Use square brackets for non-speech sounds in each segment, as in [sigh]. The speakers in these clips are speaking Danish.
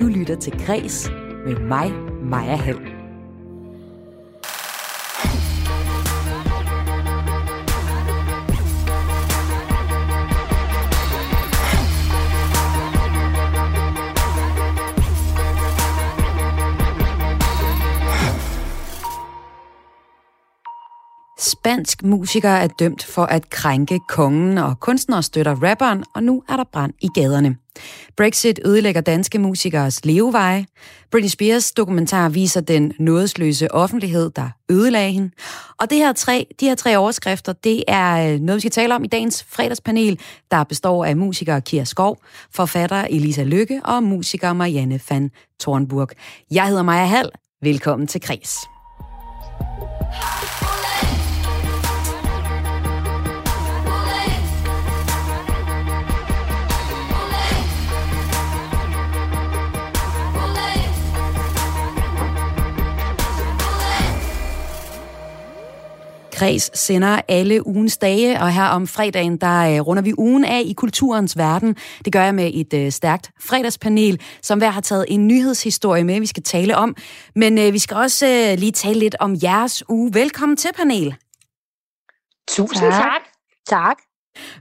Du lytter til Græs med mig, Maja Hall. Spansk musiker er dømt for at krænke kongen, og kunstnere støtter rapperen, og nu er der brand i gaderne. Brexit ødelægger danske musikers leveveje. Britney Spears dokumentar viser den nådesløse offentlighed, der ødelagde hende. Og det her tre, de her tre overskrifter, det er øh, noget, vi skal tale om i dagens fredagspanel, der består af musiker Kira Skov, forfatter Elisa Lykke og musiker Marianne van Thornburg. Jeg hedder Maja Hall. Velkommen til Kres. Kreds sender alle ugens dage, og her om fredagen, der øh, runder vi ugen af i kulturens verden. Det gør jeg med et øh, stærkt fredagspanel, som hver har taget en nyhedshistorie med, vi skal tale om. Men øh, vi skal også øh, lige tale lidt om jeres uge. Velkommen til panel. Tusind tak. tak. Tak.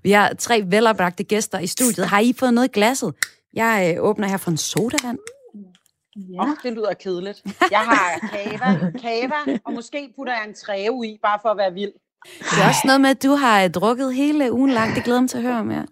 Vi har tre velopbragte gæster i studiet. Har I fået noget i glasset? Jeg øh, åbner her for en sodavand. Ja. Oh, det lyder kedeligt. Jeg har kava, kava, og måske putter jeg en træve i, bare for at være vild. Det er også noget med, at du har øh, drukket hele ugen lang. Det glæder mig til at høre om jer.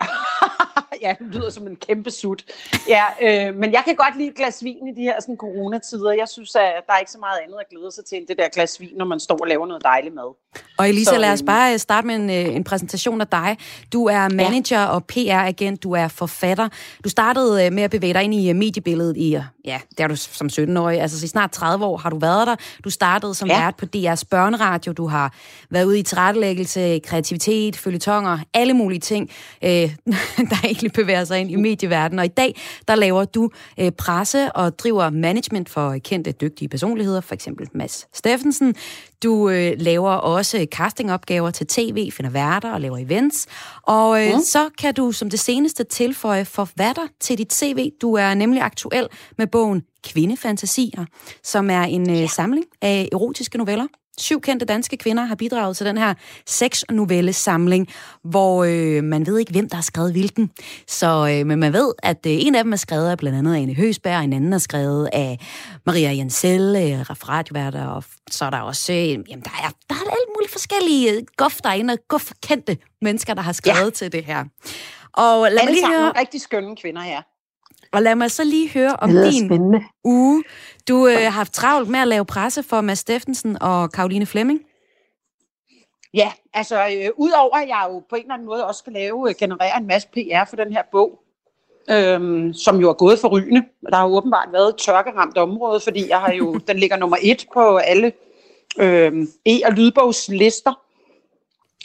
[laughs] ja, det lyder som en kæmpe sut. Ja, øh, men jeg kan godt lide et glas vin i de her sådan, coronatider. Jeg synes, at der er ikke så meget andet at glæde sig til end det der glas vin, når man står og laver noget dejligt mad. Og Elisa, så, lad os bare øh, starte med en, øh, en præsentation af dig. Du er manager ja. og PR-agent, du er forfatter. Du startede øh, med at bevæge dig ind i mediebilledet i, ja, det er du som 17-årig, altså i snart 30 år har du været der. Du startede som ja. vært på DR's børneradio, du har været ude i tilrettelæggelse, kreativitet, følgetonger, alle mulige ting, øh, [laughs] der egentlig bevæger sig ind i medieverdenen. Og i dag, der laver du øh, presse og driver management for kendte, dygtige personligheder, for eksempel Mads Steffensen. Du øh, laver også castingopgaver til tv, finder værter og laver events. Og øh, mm. så kan du som det seneste tilføje forfatter til dit CV. Du er nemlig aktuel med bogen Kvindefantasier, som er en øh, samling af erotiske noveller. Syv kendte danske kvinder har bidraget til den her seks novelle samling, hvor øh, man ved ikke, hvem der har skrevet hvilken. Så, øh, men man ved, at øh, en af dem er skrevet af blandt andet Ane Høsberg, en anden er skrevet af Maria Jensel, øh, og så er der også, øh, jamen der er, der er alle mulige forskellige øh, gof derinde, og gof kendte mennesker, der har skrevet ja. til det her. Og lad alle mig lige høre... rigtig skønne kvinder, ja. Og lad mig så lige høre om din spændende. uge. Du øh, har haft travlt med at lave presse for Mads Steffensen og Karoline Flemming. Ja, altså øh, udover at jeg jo på en eller anden måde også skal lave, øh, generere en masse PR for den her bog, øh, som jo er gået for rygende. Der har jo åbenbart været et tørkeramt område, fordi jeg har jo, [laughs] den ligger nummer et på alle øh, e- og lydbogslister.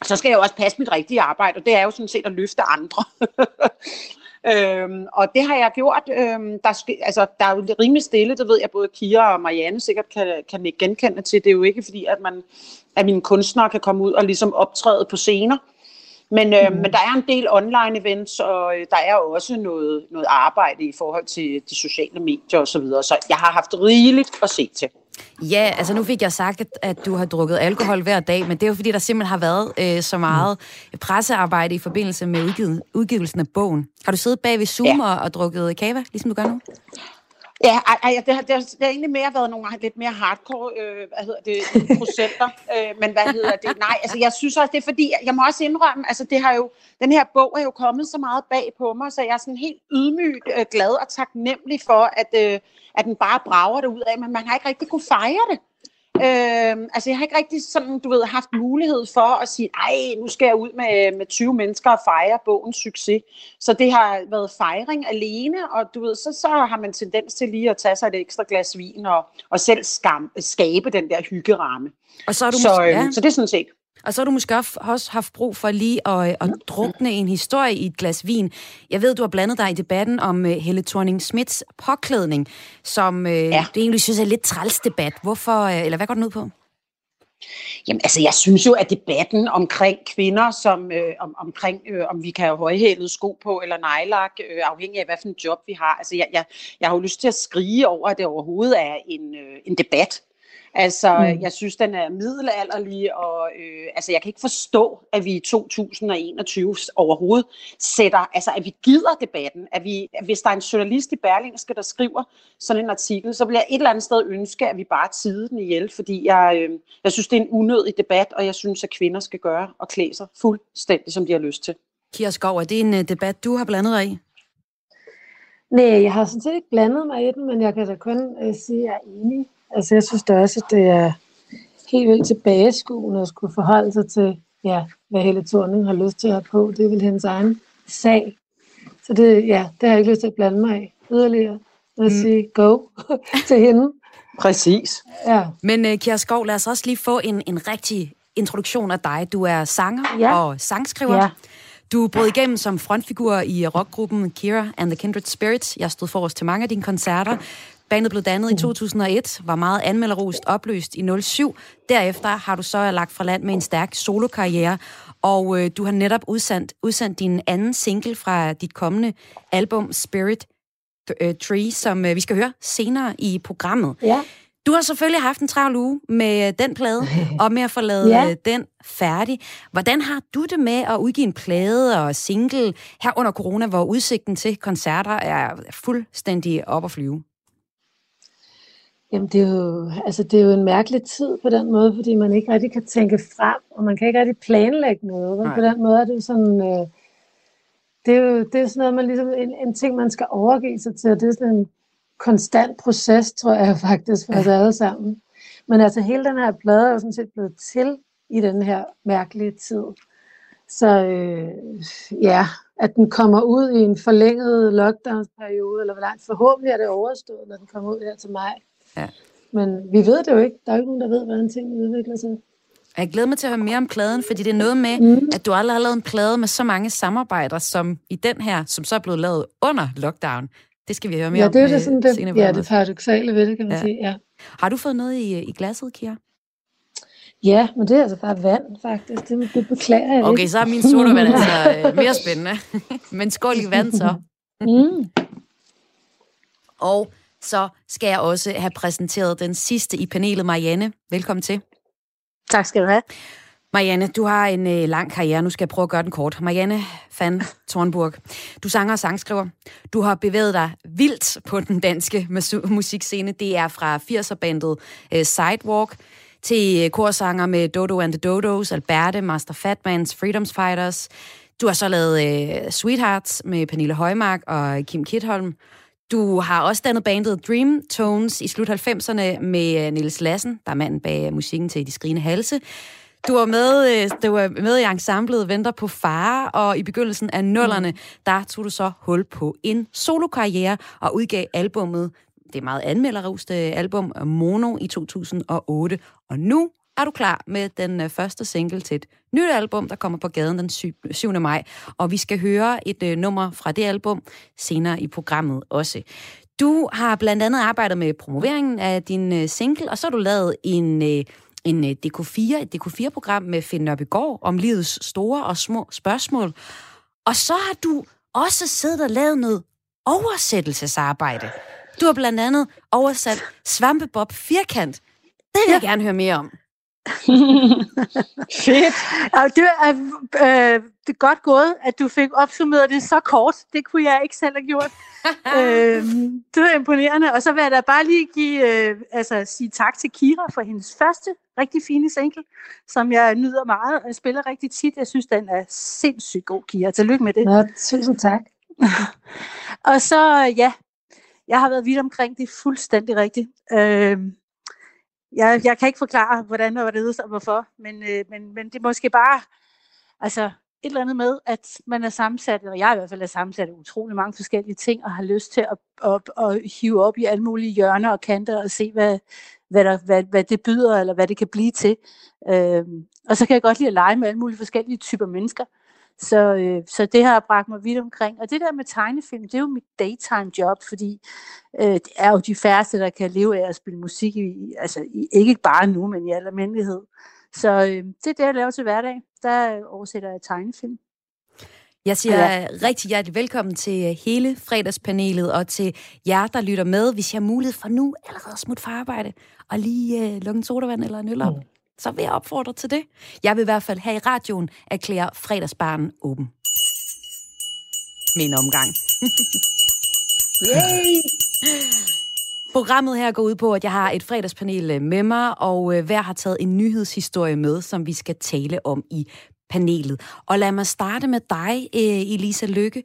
Så skal jeg jo også passe mit rigtige arbejde, og det er jo sådan set at løfte andre. [laughs] Øhm, og det har jeg gjort. Øhm, der, altså, der er jo rimelig stille, det ved jeg både Kira og Marianne sikkert kan, kan ikke genkende til. Det er jo ikke fordi, at, man, at mine kunstnere kan komme ud og ligesom optræde på scener. Men, øh, mm. men der er en del online events, og øh, der er også noget, noget arbejde i forhold til de sociale medier osv. Så, videre. så jeg har haft rigeligt at se til. Ja, altså nu fik jeg sagt, at du har drukket alkohol hver dag, men det er jo fordi, der simpelthen har været øh, så meget pressearbejde i forbindelse med udgiv- udgivelsen af bogen. Har du siddet bag ved Zoom ja. og, og drukket kava, ligesom du gør nu? Ja, ej, det, har, det, har, det har egentlig mere været nogle lidt mere hardcore øh, hvad hedder det, procenter, [laughs] øh, men hvad hedder det? Nej, altså jeg synes også, det er fordi, jeg må også indrømme, altså det har jo, den her bog er jo kommet så meget bag på mig, så jeg er sådan helt ydmygt øh, glad og taknemmelig for, at, øh, at den bare brager det ud af, men man har ikke rigtig kunne fejre det. Øh, altså jeg har ikke rigtig sådan, du ved, haft mulighed for at sige, ej, nu skal jeg ud med, med 20 mennesker og fejre bogens succes. Så det har været fejring alene, og du ved, så, så har man tendens til lige at tage sig et ekstra glas vin og, og selv skam, skabe den der hyggeramme. Og så, er du så, måske, øh, ja. så det er sådan set. Og så har du måske også haft brug for lige at, at drukne en historie i et glas vin. Jeg ved, du har blandet dig i debatten om uh, Helle thorning Smiths påklædning, som uh, ja. du egentlig synes er lidt træls debat. Hvorfor, uh, eller hvad går den ud på? Jamen, altså, jeg synes jo, at debatten omkring kvinder, som, øh, om, omkring, øh, om vi kan have højhælet sko på eller nejlak, øh, afhængig af, hvad for en job vi har. Altså, jeg, jeg, jeg har jo lyst til at skrige over, at det overhovedet er en, øh, en debat. Altså, mm. jeg synes, den er middelalderlig, og øh, altså, jeg kan ikke forstå, at vi i 2021 overhovedet sætter, altså, at vi gider debatten. At vi, at hvis der er en journalist i Berlingske, der skriver sådan en artikel, så vil jeg et eller andet sted ønske, at vi bare tider den ihjel, fordi jeg, øh, jeg synes, det er en unødig debat, og jeg synes, at kvinder skal gøre og klæde sig fuldstændig, som de har lyst til. Kira Skov, er det en uh, debat, du har blandet dig i? Nej, jeg har sådan set ikke blandet mig i den, men jeg kan da kun uh, sige, at jeg er enig Altså, jeg synes da også, at det er helt vildt tilbageskuende at skulle forholde sig til, ja, hvad hele Thorning har lyst til at have på. Det er vel hendes egen sag. Så det, ja, det har jeg ikke lyst til at blande mig i yderligere. Jeg mm. sige go [laughs] til hende. Præcis. Ja. Men uh, Kjær Skov, lad os også lige få en, en rigtig introduktion af dig. Du er sanger ja. og sangskriver. Ja. Du brød igennem som frontfigur i rockgruppen Kira and the Kindred Spirits. Jeg stod forrest til mange af dine koncerter. Bandet blev dannet i 2001, var meget anmelderost opløst i 07. Derefter har du så lagt fra land med en stærk solokarriere, og øh, du har netop udsendt, udsendt din anden single fra dit kommende album Spirit øh, Tree, som øh, vi skal høre senere i programmet. Ja. Du har selvfølgelig haft en travl uge med den plade, [laughs] og med at få lavet ja. den færdig. Hvordan har du det med at udgive en plade og single her under corona, hvor udsigten til koncerter er fuldstændig op at flyve? Jamen, det er, jo, altså, det er jo en mærkelig tid på den måde, fordi man ikke rigtig kan tænke frem, og man kan ikke rigtig planlægge noget. Men på den måde er det jo sådan... Øh, det er jo det er sådan noget, man ligesom, en, en ting, man skal overgive sig til, og det er sådan en konstant proces, tror jeg faktisk, for os alle sammen. Men altså, hele den her plade er jo sådan set blevet til i den her mærkelige tid. Så øh, ja, at den kommer ud i en forlænget lockdown-periode, eller hvor langt forhåbentlig er det overstået, når den kommer ud her til maj. Ja. Men vi ved det jo ikke. Der er jo ikke nogen, der ved, hvordan tingene udvikler sig. Jeg glæder mig til at høre mere om pladen, fordi det er noget med, mm. at du aldrig har lavet en plade med så mange samarbejder, som i den her, som så er blevet lavet under lockdown. Det skal vi høre mere ja, om. det er det, sådan, det, ja, det paradoxale ved det, kan man ja. sige. Ja. Har du fået noget i, i glasset, Kira? Ja, men det er altså bare vand, faktisk. Det, det beklager jeg Okay, så er min sodavand [laughs] altså øh, mere spændende. [laughs] men skål i vand så. mm. Og så skal jeg også have præsenteret den sidste i panelet, Marianne. Velkommen til. Tak skal du have. Marianne, du har en øh, lang karriere. Nu skal jeg prøve at gøre den kort. Marianne van Thornburg. Du sanger og sangskriver. Du har bevæget dig vildt på den danske musikscene. Det er fra 80'er-bandet øh, Sidewalk til øh, korsanger med Dodo and the Dodos, Alberte, Master Fatmans, Freedoms Fighters. Du har så lavet øh, Sweethearts med Pernille Højmark og Kim Kidholm. Du har også dannet bandet Dream Tones i slut 90'erne med øh, Niels Lassen, der er manden bag musikken til De Skrigende Halse. Du var med, øh, du var med i ensemblet Venter på far, og i begyndelsen af nullerne, der tog du så hul på en solokarriere og udgav albummet, det er meget anmelderuste album, Mono i 2008. Og nu er du klar med den øh, første single til et nyt album, der kommer på gaden den 7. maj. Og vi skal høre et uh, nummer fra det album senere i programmet også. Du har blandt andet arbejdet med promoveringen af din uh, single, og så har du lavet en... En DK4, et DK4-program med Finn Nørbegaard om livets store og små spørgsmål. Og så har du også siddet og lavet noget oversættelsesarbejde. Du har blandt andet oversat Svampebob Firkant. Det vil jeg ja. gerne høre mere om. Fedt. Ja, det, er, øh, det er godt gået, at du fik opsummeret det så kort. Det kunne jeg ikke selv have gjort. øh, det var imponerende. Og så vil jeg da bare lige give, øh, altså, sige tak til Kira for hendes første rigtig fine single, som jeg nyder meget og spiller rigtig tit. Jeg synes, den er sindssygt god, Kira. Tillykke med det. Ja, tusind tak. [laughs] og så, ja, jeg har været vidt omkring det fuldstændig rigtigt. Øh, jeg, jeg kan ikke forklare, hvordan og hvorledes og hvorfor, men, øh, men, men det er måske bare altså, et eller andet med, at man er sammensat, og jeg i hvert fald er sammensat af utrolig mange forskellige ting, og har lyst til at, at, at, at hive op i alle mulige hjørner og kanter og se, hvad, hvad, der, hvad, hvad det byder, eller hvad det kan blive til. Øh, og så kan jeg godt lide at lege med alle mulige forskellige typer mennesker. Så, øh, så det har bragt mig vidt omkring. Og det der med tegnefilm, det er jo mit daytime job, fordi øh, det er jo de færreste, der kan leve af at spille musik, i, altså i, ikke bare nu, men i al almindelighed. Så øh, det er det, jeg laver til hverdag. Der oversætter jeg tegnefilm. Jeg siger ja. rigtig hjertelig velkommen til øh, hele fredagspanelet, og til jer, der lytter med. Hvis jeg har mulighed for nu allerede smut for arbejde, og lige øh, lukke en sodavand eller en øl op, mm. Så vil jeg opfordre til det. Jeg vil i hvert fald have i radioen erklære fredagsbaren åben. Min omgang. [laughs] Yay! Programmet her går ud på, at jeg har et fredagspanel øh, med mig, og øh, hver har taget en nyhedshistorie med, som vi skal tale om i panelet. Og lad mig starte med dig, øh, Elisa Lykke.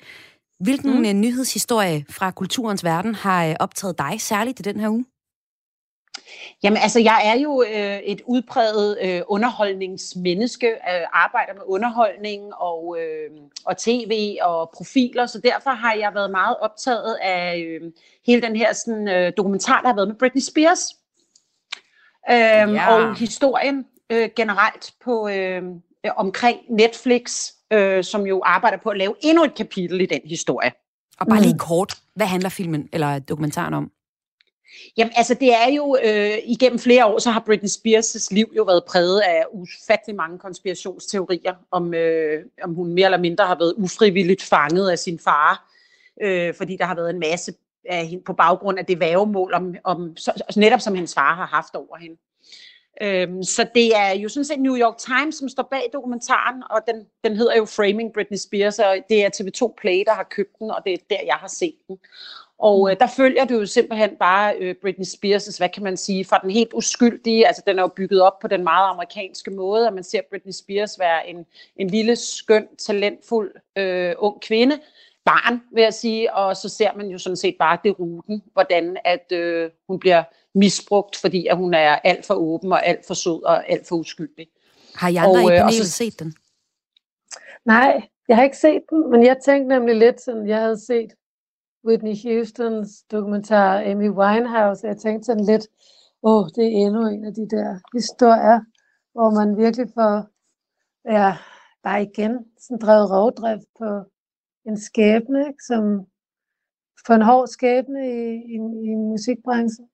Hvilken mm. nyhedshistorie fra kulturens verden har optaget dig særligt i den her uge? Jamen altså, jeg er jo øh, et udpræget øh, underholdningsmenneske, øh, arbejder med underholdning og, øh, og tv og profiler, så derfor har jeg været meget optaget af øh, hele den her sådan, øh, dokumentar, der har været med Britney Spears. Øh, ja. Og historien øh, generelt på øh, omkring Netflix, øh, som jo arbejder på at lave endnu et kapitel i den historie. Og bare lige mm. kort, hvad handler filmen eller dokumentaren om? Jamen altså det er jo, øh, igennem flere år, så har Britney Spears' liv jo været præget af ufattelig mange konspirationsteorier, om, øh, om hun mere eller mindre har været ufrivilligt fanget af sin far, øh, fordi der har været en masse af hende, på baggrund af det vævemål, om, om, så, netop som hendes far har haft over hende. Øhm, så det er jo sådan set New York Times, som står bag dokumentaren, og den, den hedder jo Framing Britney Spears, og det er TV2 Play, der har købt den, og det er der, jeg har set den. Og øh, der følger du jo simpelthen bare øh, Britney Spears' hvad kan man sige, fra den helt uskyldige, altså den er jo bygget op på den meget amerikanske måde, og man ser Britney Spears være en, en lille, skøn, talentfuld øh, ung kvinde, barn, vil jeg sige, og så ser man jo sådan set bare det ruten, hvordan at øh, hun bliver misbrugt, fordi at hun er alt for åben og alt for sød og alt for uskyldig. Har I andre og, i øh, panelet så, set den? Nej, jeg har ikke set den, men jeg tænkte nemlig lidt sådan, jeg havde set Whitney Houstons dokumentar Amy Winehouse, jeg tænkte sådan lidt, åh, oh, det er endnu en af de der historier, hvor man virkelig får, ja, bare igen, sådan drevet rovdrift på en skæbne, ikke, som for en hård skæbne i, i, i musikbranchen.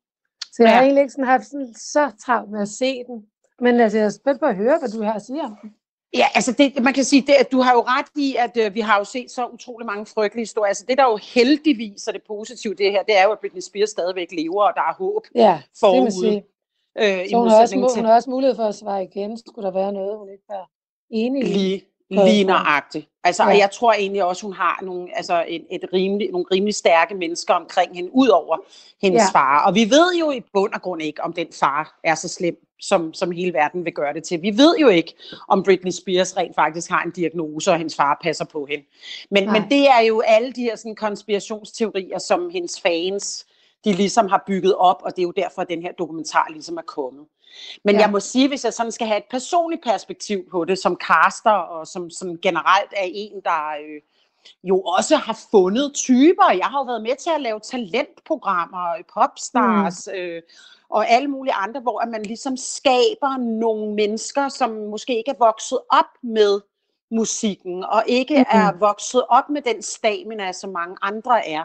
Så jeg ja. har egentlig ikke sådan haft sådan, så travlt med at se den. Men altså, jeg er spændt på at høre, hvad du har at sige om den. Ja, altså det, man kan sige, det, at du har jo ret i, at øh, vi har jo set så utrolig mange frygtelige historier. Altså det, der jo heldigvis er det positive det her, det er jo, at Britney Spears stadigvæk lever, og der er håb ja, forude. Det sige. Øh, så hun har, også, til... hun har også mulighed for at svare igen, skulle der være noget, hun ikke var enig i. Lige, lige nøjagtigt. Altså, ja. og jeg tror egentlig også, hun har nogle, altså et, et rimelig, nogle rimelig stærke mennesker omkring hende, ud over hendes ja. far. Og vi ved jo i bund og grund ikke, om den far er så slem, som, som hele verden vil gøre det til. Vi ved jo ikke, om Britney Spears rent faktisk har en diagnose, og hendes far passer på hende. Men, men det er jo alle de her sådan, konspirationsteorier, som hendes fans de ligesom har bygget op, og det er jo derfor, at den her dokumentar ligesom er kommet. Men ja. jeg må sige, hvis jeg sådan skal have et personligt perspektiv på det, som caster, og som, som generelt er en, der øh, jo også har fundet typer. Jeg har jo været med til at lave talentprogrammer, popstars, mm. øh, og alle mulige andre, hvor man ligesom skaber nogle mennesker, som måske ikke er vokset op med musikken, og ikke mm. er vokset op med den stamina, som mange andre er.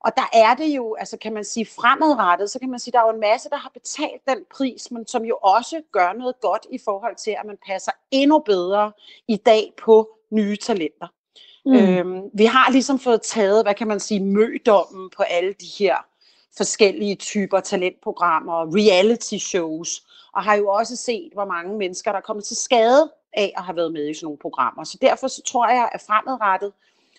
Og der er det jo, altså kan man sige fremadrettet, så kan man sige, der er jo en masse, der har betalt den pris, men som jo også gør noget godt i forhold til, at man passer endnu bedre i dag på nye talenter. Mm. Øhm, vi har ligesom fået taget, hvad kan man sige, mødommen på alle de her forskellige typer talentprogrammer, reality shows, og har jo også set, hvor mange mennesker, der er kommet til skade af at have været med i sådan nogle programmer. Så derfor så tror jeg, at fremadrettet,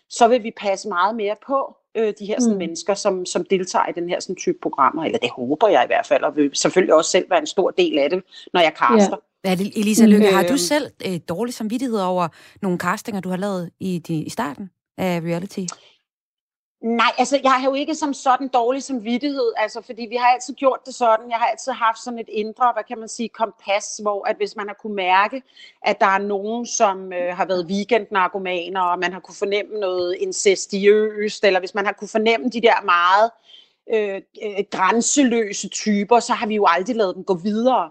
så vil vi passe meget mere på øh, de her sådan, mm. mennesker, som, som deltager i den her sådan, type programmer, eller det håber jeg i hvert fald, og vil selvfølgelig også selv være en stor del af det, når jeg kaster. Ja. Ja, Elisa Lykke, har du selv øh, dårlig samvittighed over nogle castinger, du har lavet i, de, i starten af reality? Nej, altså jeg har jo ikke som sådan dårlig samvittighed, altså fordi vi har altid gjort det sådan. Jeg har altid haft sådan et indre, hvad kan man sige, kompas, hvor at hvis man har kunne mærke, at der er nogen, som øh, har været weekendnarkomaner, og man har kunne fornemme noget incestiøst, eller hvis man har kunne fornemme de der meget øh, øh, grænseløse typer, så har vi jo aldrig lavet dem gå videre.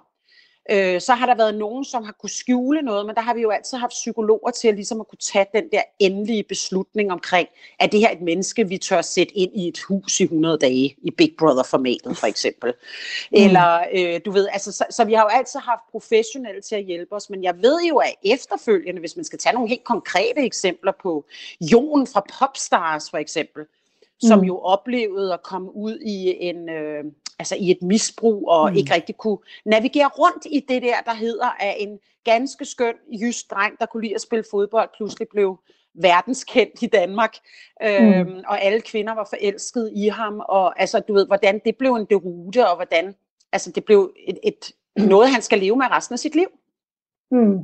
Øh, så har der været nogen, som har kunne skjule noget, men der har vi jo altid haft psykologer til at, ligesom at kunne tage den der endelige beslutning omkring, at det her et menneske, vi tør sætte ind i et hus i 100 dage, i Big Brother-formatet for eksempel. Mm. Eller, øh, du ved, altså, så, så vi har jo altid haft professionelle til at hjælpe os, men jeg ved jo, at efterfølgende, hvis man skal tage nogle helt konkrete eksempler på Jon fra Popstars for eksempel, som mm. jo oplevede at komme ud i en øh, altså i et misbrug og mm. ikke rigtig kunne navigere rundt i det der, der hedder, at en ganske skøn jysk dreng, der kunne lide at spille fodbold, pludselig blev verdenskendt i Danmark, øhm, mm. og alle kvinder var forelskede i ham, og altså, du ved, hvordan det blev en derute, og hvordan altså, det blev et, et, noget, han skal leve med resten af sit liv. Mm.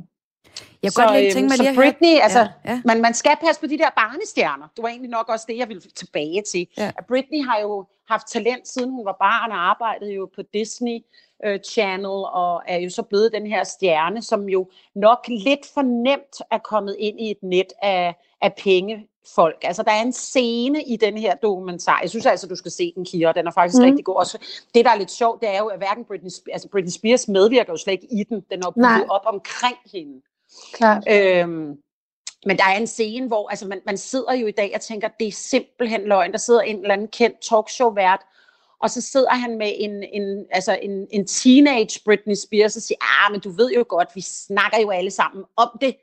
Jeg kan godt lige tænke mig så lige at Britney, høre. altså, Ja, ja. Man, man skal passe på de der barnestjerner. Det var egentlig nok også det, jeg ville tilbage til. Ja. At Britney har jo haft talent, siden hun var barn, og arbejdede jo på Disney øh, Channel, og er jo så blevet den her stjerne, som jo nok lidt for nemt er kommet ind i et net af, af penge folk. Altså, der er en scene i den her dokumentar. Jeg synes altså, du skal se den, Kira. Den er faktisk mm. Rigtig god. Også, det, der er lidt sjovt, det er jo, at hverken Britney, altså Britney Spears medvirker jo slet ikke i den. Den er jo bygget op omkring hende. Klart. Øhm, men der er en scene, hvor altså, man, man sidder jo i dag og tænker, det er simpelthen løgn. Der sidder en eller anden kendt talkshow-vært, og så sidder han med en, en, altså en, en teenage Britney Spears og siger, ah, men du ved jo godt, vi snakker jo alle sammen om det.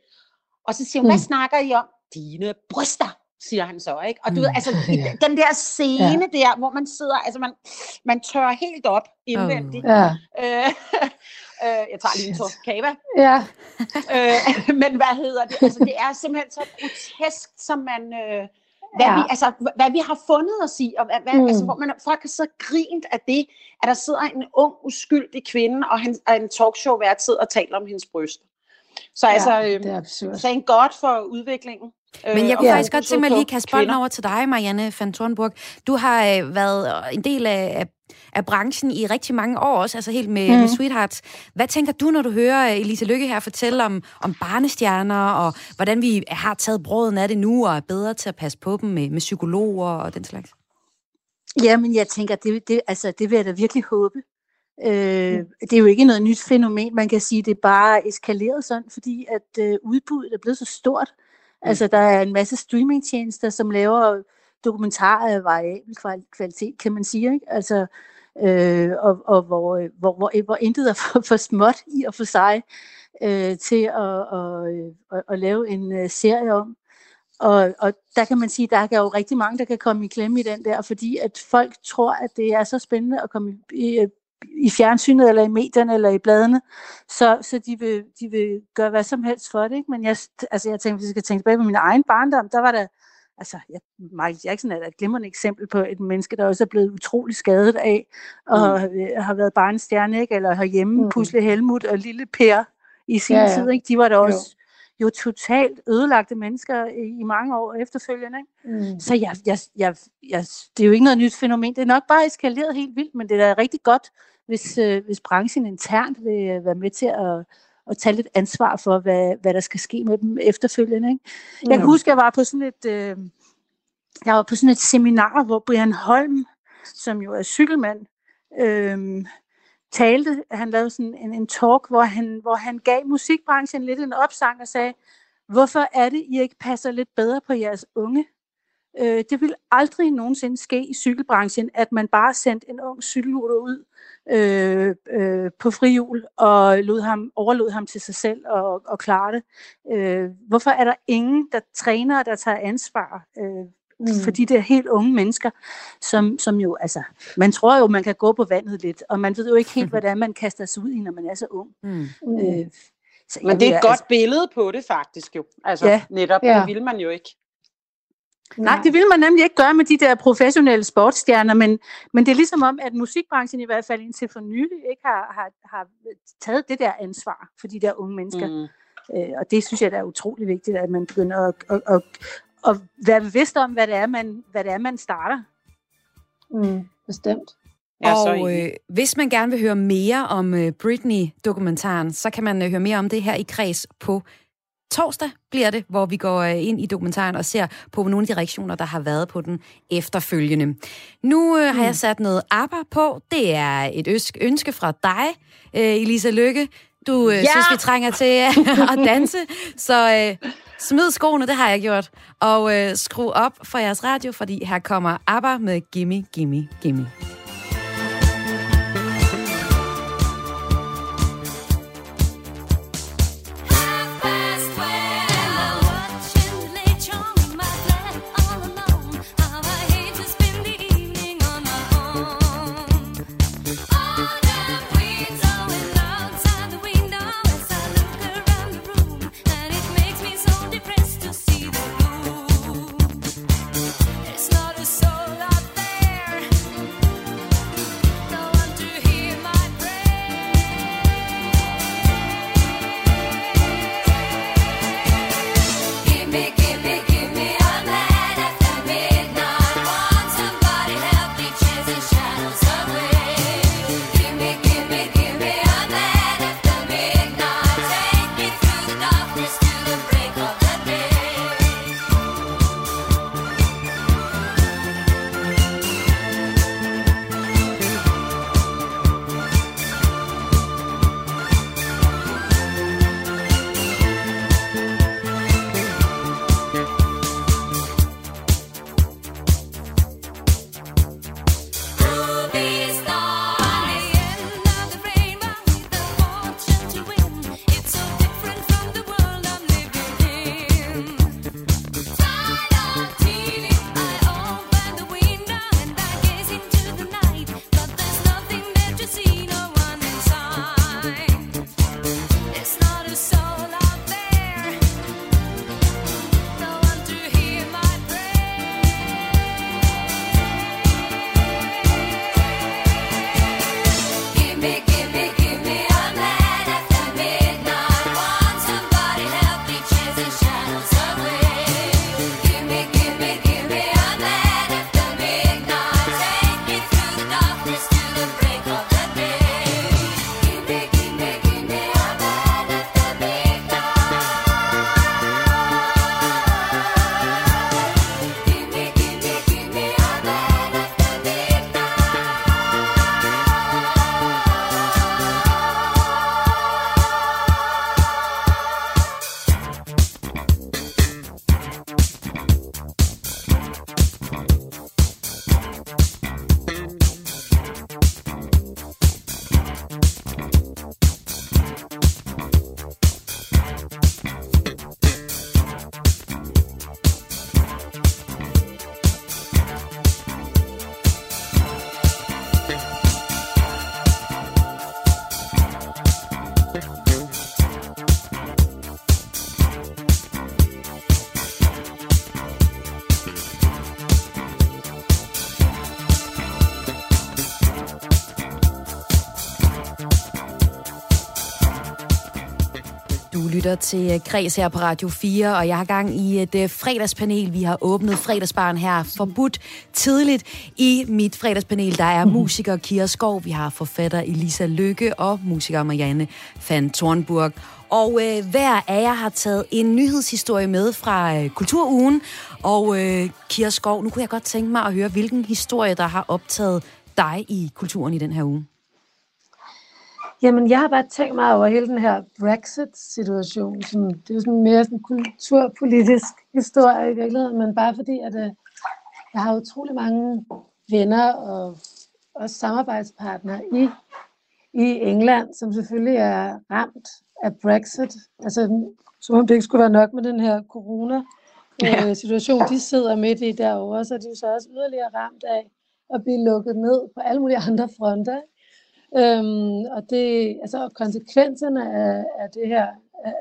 Og så siger hun, hvad Mm. snakker I om? Dine bryster, siger han så, ikke? Og du Mm. ved, altså [laughs] Ja. den der scene der, hvor man sidder, altså man, man tør helt op indvendigt. Ja. Øh, [laughs] øh, jeg tager lige en tår kava. Ja. Øh, men hvad hedder det? Altså, det er simpelthen så grotesk, som man... Øh, hvad, Ja. vi, altså, hvad vi har fundet os i, og hvad, hvad, Mm. altså, hvor man, folk har så grint af det, at der sidder en ung, uskyldig kvinde, og, han, og en talkshow-vært sidder og taler om hendes bryst. Så ja, altså, det øh, er absurd. thank God for udviklingen. Men jeg øh, kunne og faktisk godt tænke mig lige at kaste bolden over til dig, Marianne van Thornburg. Du har øh, været en del af, af, branchen i rigtig mange år også, altså helt med, mm. med Sweethearts. Hvad tænker du, når du hører øh, Elise Lykke her fortælle om, om barnestjerner, og hvordan vi har taget bråden af det nu, og er bedre til at passe på dem med, med psykologer og den slags? Jamen, jeg tænker, det, det, altså, det vil jeg da virkelig håbe. Øh, det er jo ikke noget nyt fænomen, man kan sige, det er bare eskaleret sådan, fordi at øh, udbuddet er blevet så stort. Mm. Mm. Altså, der er en masse streamingtjenester, som laver dokumentarer af variabel kvalitet, kan man sige, ikke? Altså, øh, og, og hvor, øh, hvor, hvor, hvor intet er [laughs] for, for småt i og for sig øh, til at, at, øh, at, at lave en øh, serie om. Og, og der kan man sige, der er jo rigtig mange, der kan komme i klemme i den der, fordi at folk tror, at det er så spændende at komme i, i, fjernsynet, eller i medierne, eller i bladene, så, så de, vil, de vil gøre hvad som helst for det. Ikke? Men jeg, altså jeg tænker, hvis jeg skal tænke tilbage på min egen barndom, der var der, altså jeg, Michael Jackson er da et glimrende eksempel på et menneske, der også er blevet utrolig skadet af, og mm. har været barnestjerne, ikke? eller herhjemme, Mm. Pusle Helmut og Lille Per i sin Ja, ja, tid, ikke? de var da Jo. også jo totalt ødelagte mennesker i, i mange år efterfølgende. Ikke? Mm. Så jeg, jeg, jeg, jeg, det er jo ikke noget nyt fænomen. Det er nok bare eskaleret helt vildt, men det er da rigtig godt, hvis, øh, hvis branchen internt vil øh, være med til at, at tage lidt ansvar for, hvad, hvad der skal ske med dem efterfølgende. Ikke? Jeg kan Mm. huske, jeg var på sådan et, øh, jeg var på sådan et seminar, hvor Brian Holm, som jo er cykelmand, øh, talte, han lavede sådan en, en talk, hvor han, hvor han gav musikbranchen lidt en opsang og sagde, hvorfor er det, I ikke passer lidt bedre på jeres unge? Øh, det vil aldrig nogensinde ske i cykelbranchen, at man bare sendte en ung cykelrytter ud øh, øh, på frihjul og lod ham, overlod ham til sig selv og, og klare det. Øh, hvorfor er der ingen, der træner, der tager ansvar øh, Mm. for de der helt unge mennesker, som, som jo, altså, man tror jo, man kan gå på vandet lidt, og man ved jo ikke helt, [laughs] er, man kaster sig ud i, når man er så ung. Mm. Øh, så Men det er et godt billede på det faktisk jo. Altså Ja. netop, Ja. det vil man jo ikke. Nej, det vil man nemlig ikke gøre med de der professionelle sportsstjerner, men, men det er ligesom om, at musikbranchen i hvert fald indtil for nylig ikke har, har, har taget det der ansvar for de der unge mennesker. Mm. Øh, og det synes jeg, der er utrolig vigtigt, at man begynder at, at, at, at være bevidst om, hvad det er, man, hvad det er, man starter. Mm. Bestemt. Og øh, hvis man gerne vil høre mere om øh, Britney-dokumentaren, så kan man øh, høre mere om det her i kreds på torsdag bliver det, hvor vi går øh, ind i dokumentaren og ser på nogle af de reaktioner, der har været på den efterfølgende. Nu øh, har jeg sat noget ABBA på. Det er et øsk, ønske fra dig, øh, Elisa Lykke. Du øh, ja. synes, vi trænger til [laughs] at danse, så øh, smid skoene, det har jeg gjort. Og øh, skru op for jeres radio, fordi her kommer ABBA med Gimme, Gimme, Gimme. Lytter til Kreds her på Radio 4, og jeg har gang i et uh, fredagspanel. Vi har åbnet fredagsbaren her forbudt tidligt. I mit fredagspanel, der er musiker Kira Skov, vi har forfatter Elisa Lykke og musiker Marianne van Thornburg. Og uh, hver af jer har taget en nyhedshistorie med fra uh, Kulturugen. Og uh, Kira Skov, nu kunne jeg godt tænke mig at høre, hvilken historie, der har optaget dig i kulturen i den her uge. Jamen, jeg har bare tænkt mig over hele den her Brexit-situation. Som, det er jo sådan mere sådan en kulturpolitisk historie i virkeligheden, men bare fordi, at øh, jeg har utrolig mange venner og, og samarbejdspartnere i, i England, som selvfølgelig er ramt af Brexit. Altså, som om det ikke skulle være nok med den her corona-situation, de sidder midt i derovre, så er de jo så også yderligere ramt af at blive lukket ned på alle mulige andre fronter. Øhm, og det, altså, konsekvenserne af, af det her,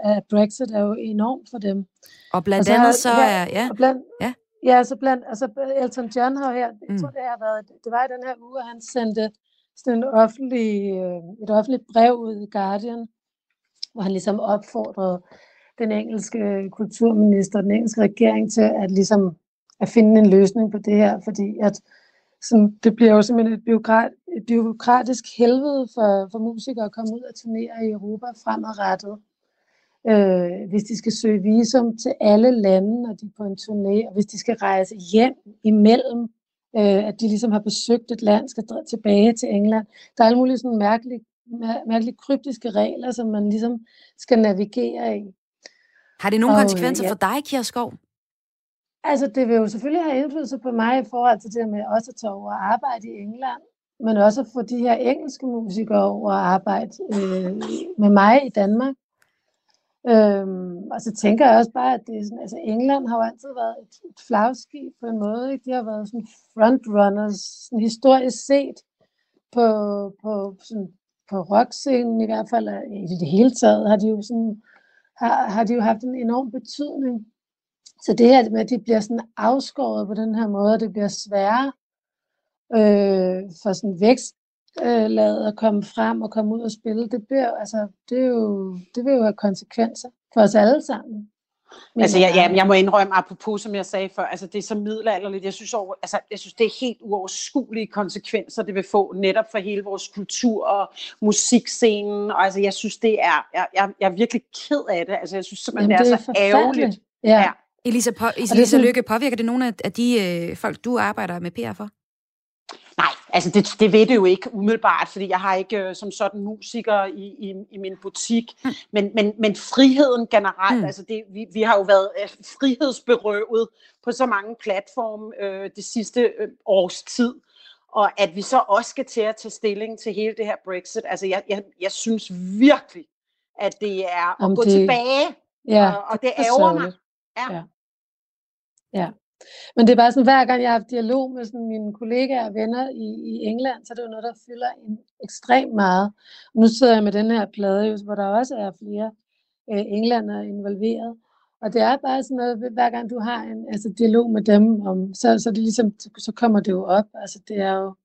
af Brexit, er jo enormt for dem. Og blandt altså, andet så er, ja. Og blandt, ja. Ja, så blandt, altså Elton John har her, jeg mm. tror det har været, det var i den her uge, at han sendte sådan en offentlig, øh, et offentligt brev ud i Guardian, hvor han ligesom opfordrede den engelske kulturminister, den engelske regering til at ligesom at finde en løsning på det her, fordi at som, det bliver jo simpelthen et, et byråkratisk helvede for, for musikere at komme ud og turnere i Europa fremadrettet. Øh, hvis de skal søge visum til alle lande, når de er på en turné, og hvis de skal rejse hjem imellem, øh, at de ligesom har besøgt et land, skal tilbage til England. Der er alle mulige sådan mærkelige mærkeligt kryptiske regler, som man ligesom skal navigere i. Har det nogle og, konsekvenser ja. for dig, Kierskov? Altså, det vil jo selvfølgelig have indflydelse på mig i forhold til det med også at tage over og arbejde i England, men også at få de her engelske musikere over og arbejde øh, med mig i Danmark. Øhm, og så tænker jeg også bare, at det er sådan, altså England har jo altid været et, et flagskib på en måde. Ikke? De har været sådan frontrunners, sådan historisk set på, på, sådan, på rockscenen i hvert fald. I det hele taget har de jo, sådan, har, har de jo haft en enorm betydning. Så det her med, at de bliver sådan afskåret på den her måde, det bliver sværere øh, for sådan vækst øh, lavet at komme frem og komme ud og spille, det, bliver, altså, det, er jo, det vil jo have konsekvenser for os alle sammen. Men altså, jeg, jeg, jeg må indrømme, apropos som jeg sagde før, altså det er så middelalderligt. Jeg synes, over, altså, jeg synes, det er helt uoverskuelige konsekvenser, det vil få netop for hele vores kultur og musikscenen. Og altså, jeg synes, det er, jeg, jeg, jeg er virkelig ked af det. Altså, jeg synes simpelthen, Jamen, det er, det er så ærgerligt. Ja. ja. Elisa, på, Elisa Lykke, påvirker det nogle af de øh, folk, du arbejder med PR for? Altså det, det ved det jo ikke umiddelbart, fordi jeg har ikke øh, som sådan musiker i, i, i min butik, mm. men, men, men friheden generelt, mm. altså det, vi, vi har jo været øh, frihedsberøvet på så mange platforme øh, det sidste øh, års tid, og at vi så også skal til at tage stilling til hele det her Brexit, altså jeg, jeg, jeg synes virkelig, at det er at Om gå det... tilbage, ja, og, og det ærger mig. Ja. ja. Ja. Men det er bare sådan, hver gang jeg har haft dialog med sådan mine kollegaer og venner i, i England, så er det jo noget, der fylder en ekstremt meget. Nu sidder jeg med den her plade, hvor der også er flere øh, englænder involveret. Og det er bare sådan noget, hver gang du har en altså, dialog med dem, om, så, så, det ligesom, så kommer det jo op. Altså det er jo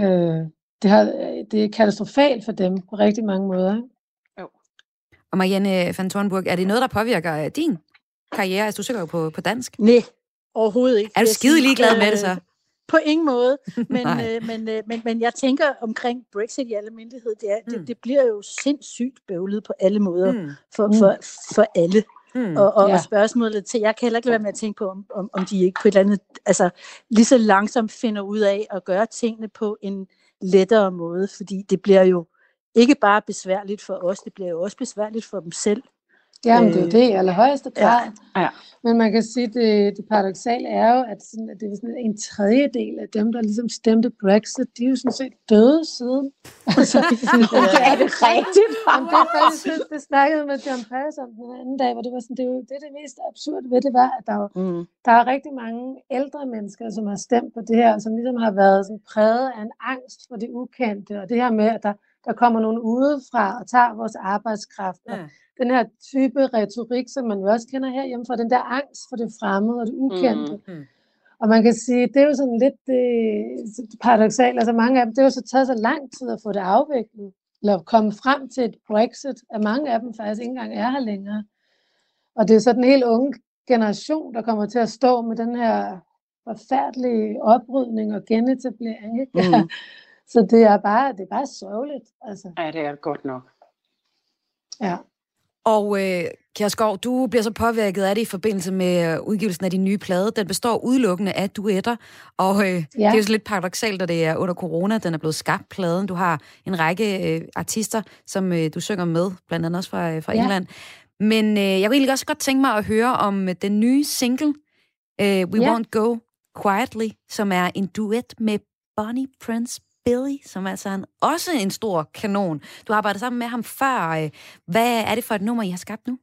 øh, det, har, det er katastrofalt for dem på rigtig mange måder. Jo. Og Marianne van Thornburg, er det noget, der påvirker øh, din karriere? Altså, du søger jo på, på dansk. Nej, overhovedet ikke. Er du skide ligeglad med det så? På ingen måde, [laughs] men, øh, men, øh, men, men jeg tænker omkring Brexit i alle myndighed, det, er, mm. det, det bliver jo sindssygt bøvlet på alle måder mm. for, mm. for, for alle. Mm, og, og, ja. og spørgsmålet til, jeg kan heller ikke lade være med at tænke på, om, om, om de ikke på et eller andet, altså lige så langsomt finder ud af at gøre tingene på en lettere måde, fordi det bliver jo ikke bare besværligt for os, det bliver jo også besværligt for dem selv. Jamen, det er jo det i allerhøjeste grad. Ja. Ja. Men man kan sige, at det, det paradoxale er jo, at, sådan, at det er sådan en tredjedel af dem, der ligesom stemte Brexit, de er jo sådan set døde siden. [laughs] Altså, er det rigtigt? Jamen, det er faktisk, det, det snakkede med John Paris om den anden dag, hvor det var sådan, det, er jo, det, det mest absurde ved det var, at der, var, mm. der er rigtig mange ældre mennesker, som har stemt på det her, som ligesom har været sådan præget af en angst for det ukendte, og det her med, at der, der kommer nogen udefra og tager vores arbejdskraft, og den her type retorik, som man jo også kender herhjemme fra, den der angst for det fremmede og det ukendte. Mm. mm. Og man kan sige, det er jo sådan lidt det paradoxalt. Altså mange af dem, det har jo så taget så lang tid at få det afviklet, eller komme frem til et Brexit, at mange af dem faktisk ikke engang er her længere. Og det er så den helt unge generation, der kommer til at stå med den her forfærdelige oprydning og genetablering. Ikke? Mm. [laughs] så det er bare, det er bare sørgeligt. Altså. Ja, det er godt nok. Ja. Og øh, Kjærskov, du bliver så påvirket af det i forbindelse med øh, udgivelsen af din nye plade. Den består udelukkende af duetter, og øh, ja. det er jo så lidt paradoxalt, at det er under corona, den er blevet skabt, pladen. Du har en række øh, artister, som øh, du synger med, blandt andet også fra, øh, fra ja. England. Men øh, jeg vil egentlig også godt tænke mig at høre om øh, den nye single, øh, We ja. Won't Go Quietly, som er en duet med Bonnie Prince Billy, som altså er en, også en stor kanon. Du har arbejdet sammen med ham før. Hvad er det for et nummer, I har skabt nu?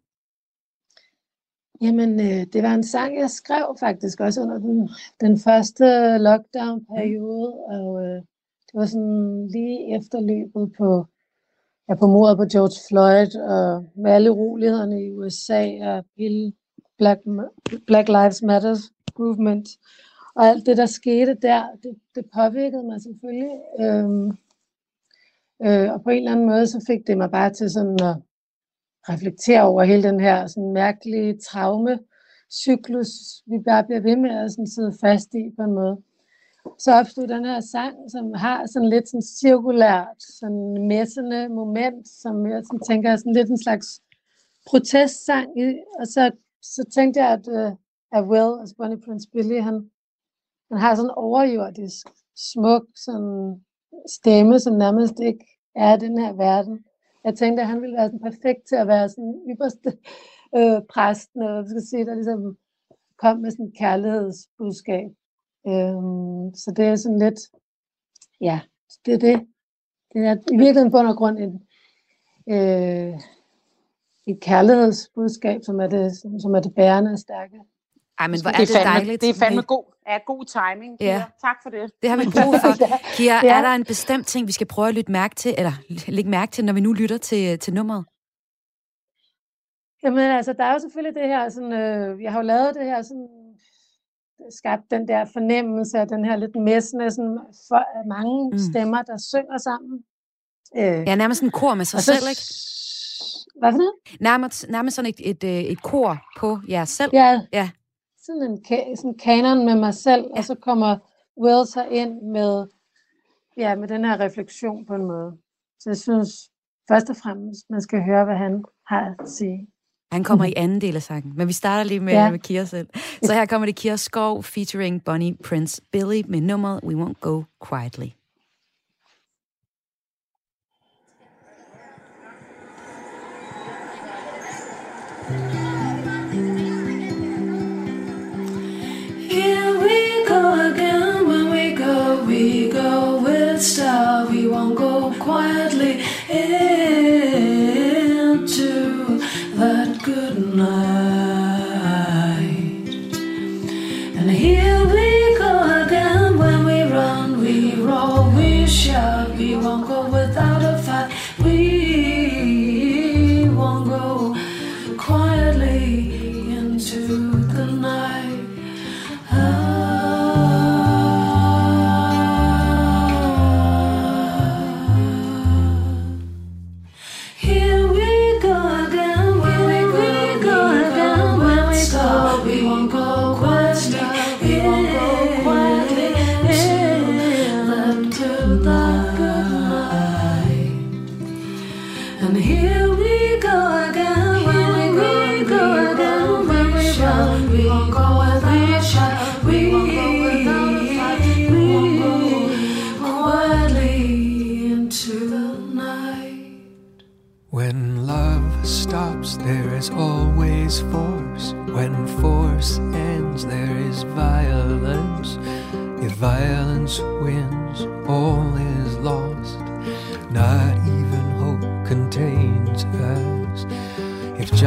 Jamen, øh, det var en sang, jeg skrev faktisk også under den, den første lockdown-periode, og øh, det var sådan lige efterløbet på, ja, på mordet på George Floyd, og med alle urolighederne i USA, og hele Black, Black Lives Matter movement. Og alt det, der skete der, det, det påvirkede mig selvfølgelig. Øhm, øh, og på en eller anden måde, så fik det mig bare til sådan at reflektere over hele den her sådan mærkelige traume-cyklus, vi bare bliver ved med at sådan sidde fast i på en måde. Så opstod den her sang, som har sådan lidt sådan cirkulært, sådan messende moment, som jeg sådan tænker er sådan lidt en slags protestsang i. Og så, så tænkte jeg, at, uh, at Will, altså Bonnie Prince Billy, han, han har sådan en overjordisk, smuk sådan stemme, som nærmest ikke er i den her verden. Jeg tænkte, at han ville være sådan perfekt til at være sådan ypperste [laughs] øh, præsten, eller hvad skal sige, der ligesom kom med sådan et kærlighedsbudskab. Øhm, så det er sådan lidt, ja, det er det. Det er i virkeligheden bund og grund en, øh, et kærlighedsbudskab, som er det, som, som er det bærende og stærke. Ej, men hvor er det, det, er fandme, dejligt. Det er fandme god, er god timing. Ja. Ja. Tak for det. Det har vi brug for. [laughs] Kira, Ja. er der en bestemt ting, vi skal prøve at lytte mærke til, eller lægge mærke til, når vi nu lytter til, til nummeret? Jamen altså, der er jo selvfølgelig det her, sådan, øh, jeg har jo lavet det her, sådan, skabt den der fornemmelse af den her lidt messende, sådan, for, mange Mm. mm. stemmer, der synger sammen. Øh, Ja, nærmest en kor med sig så- selv, ikke? Hvad for noget? Nærmest, nærmest sådan et, et, øh, et kor på jer selv. Ja, Ja. Sådan en ka- sådan kanon med mig selv, ja. Og så kommer Will så ind med, ja, med den her refleksion på en måde. Så jeg synes først og fremmest, man skal høre, hvad han har at sige. Han kommer i anden del af sangen, men vi starter lige med, Ja. med Kira selv. Så her kommer det Kira Skov featuring Bonnie Prince Billy med nummeret We Won't Go Quietly. Again. When we go, we go with style. We won't go quietly